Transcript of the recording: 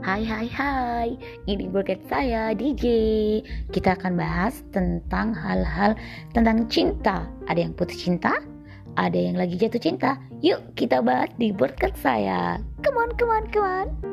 Hai hai hai, ini broadcast saya DJ. Kita akan bahas tentang hal-hal tentang cinta. Ada yang putus cinta, ada yang lagi jatuh cinta. Yuk kita bahas di broadcast saya. Come on, come on, come on.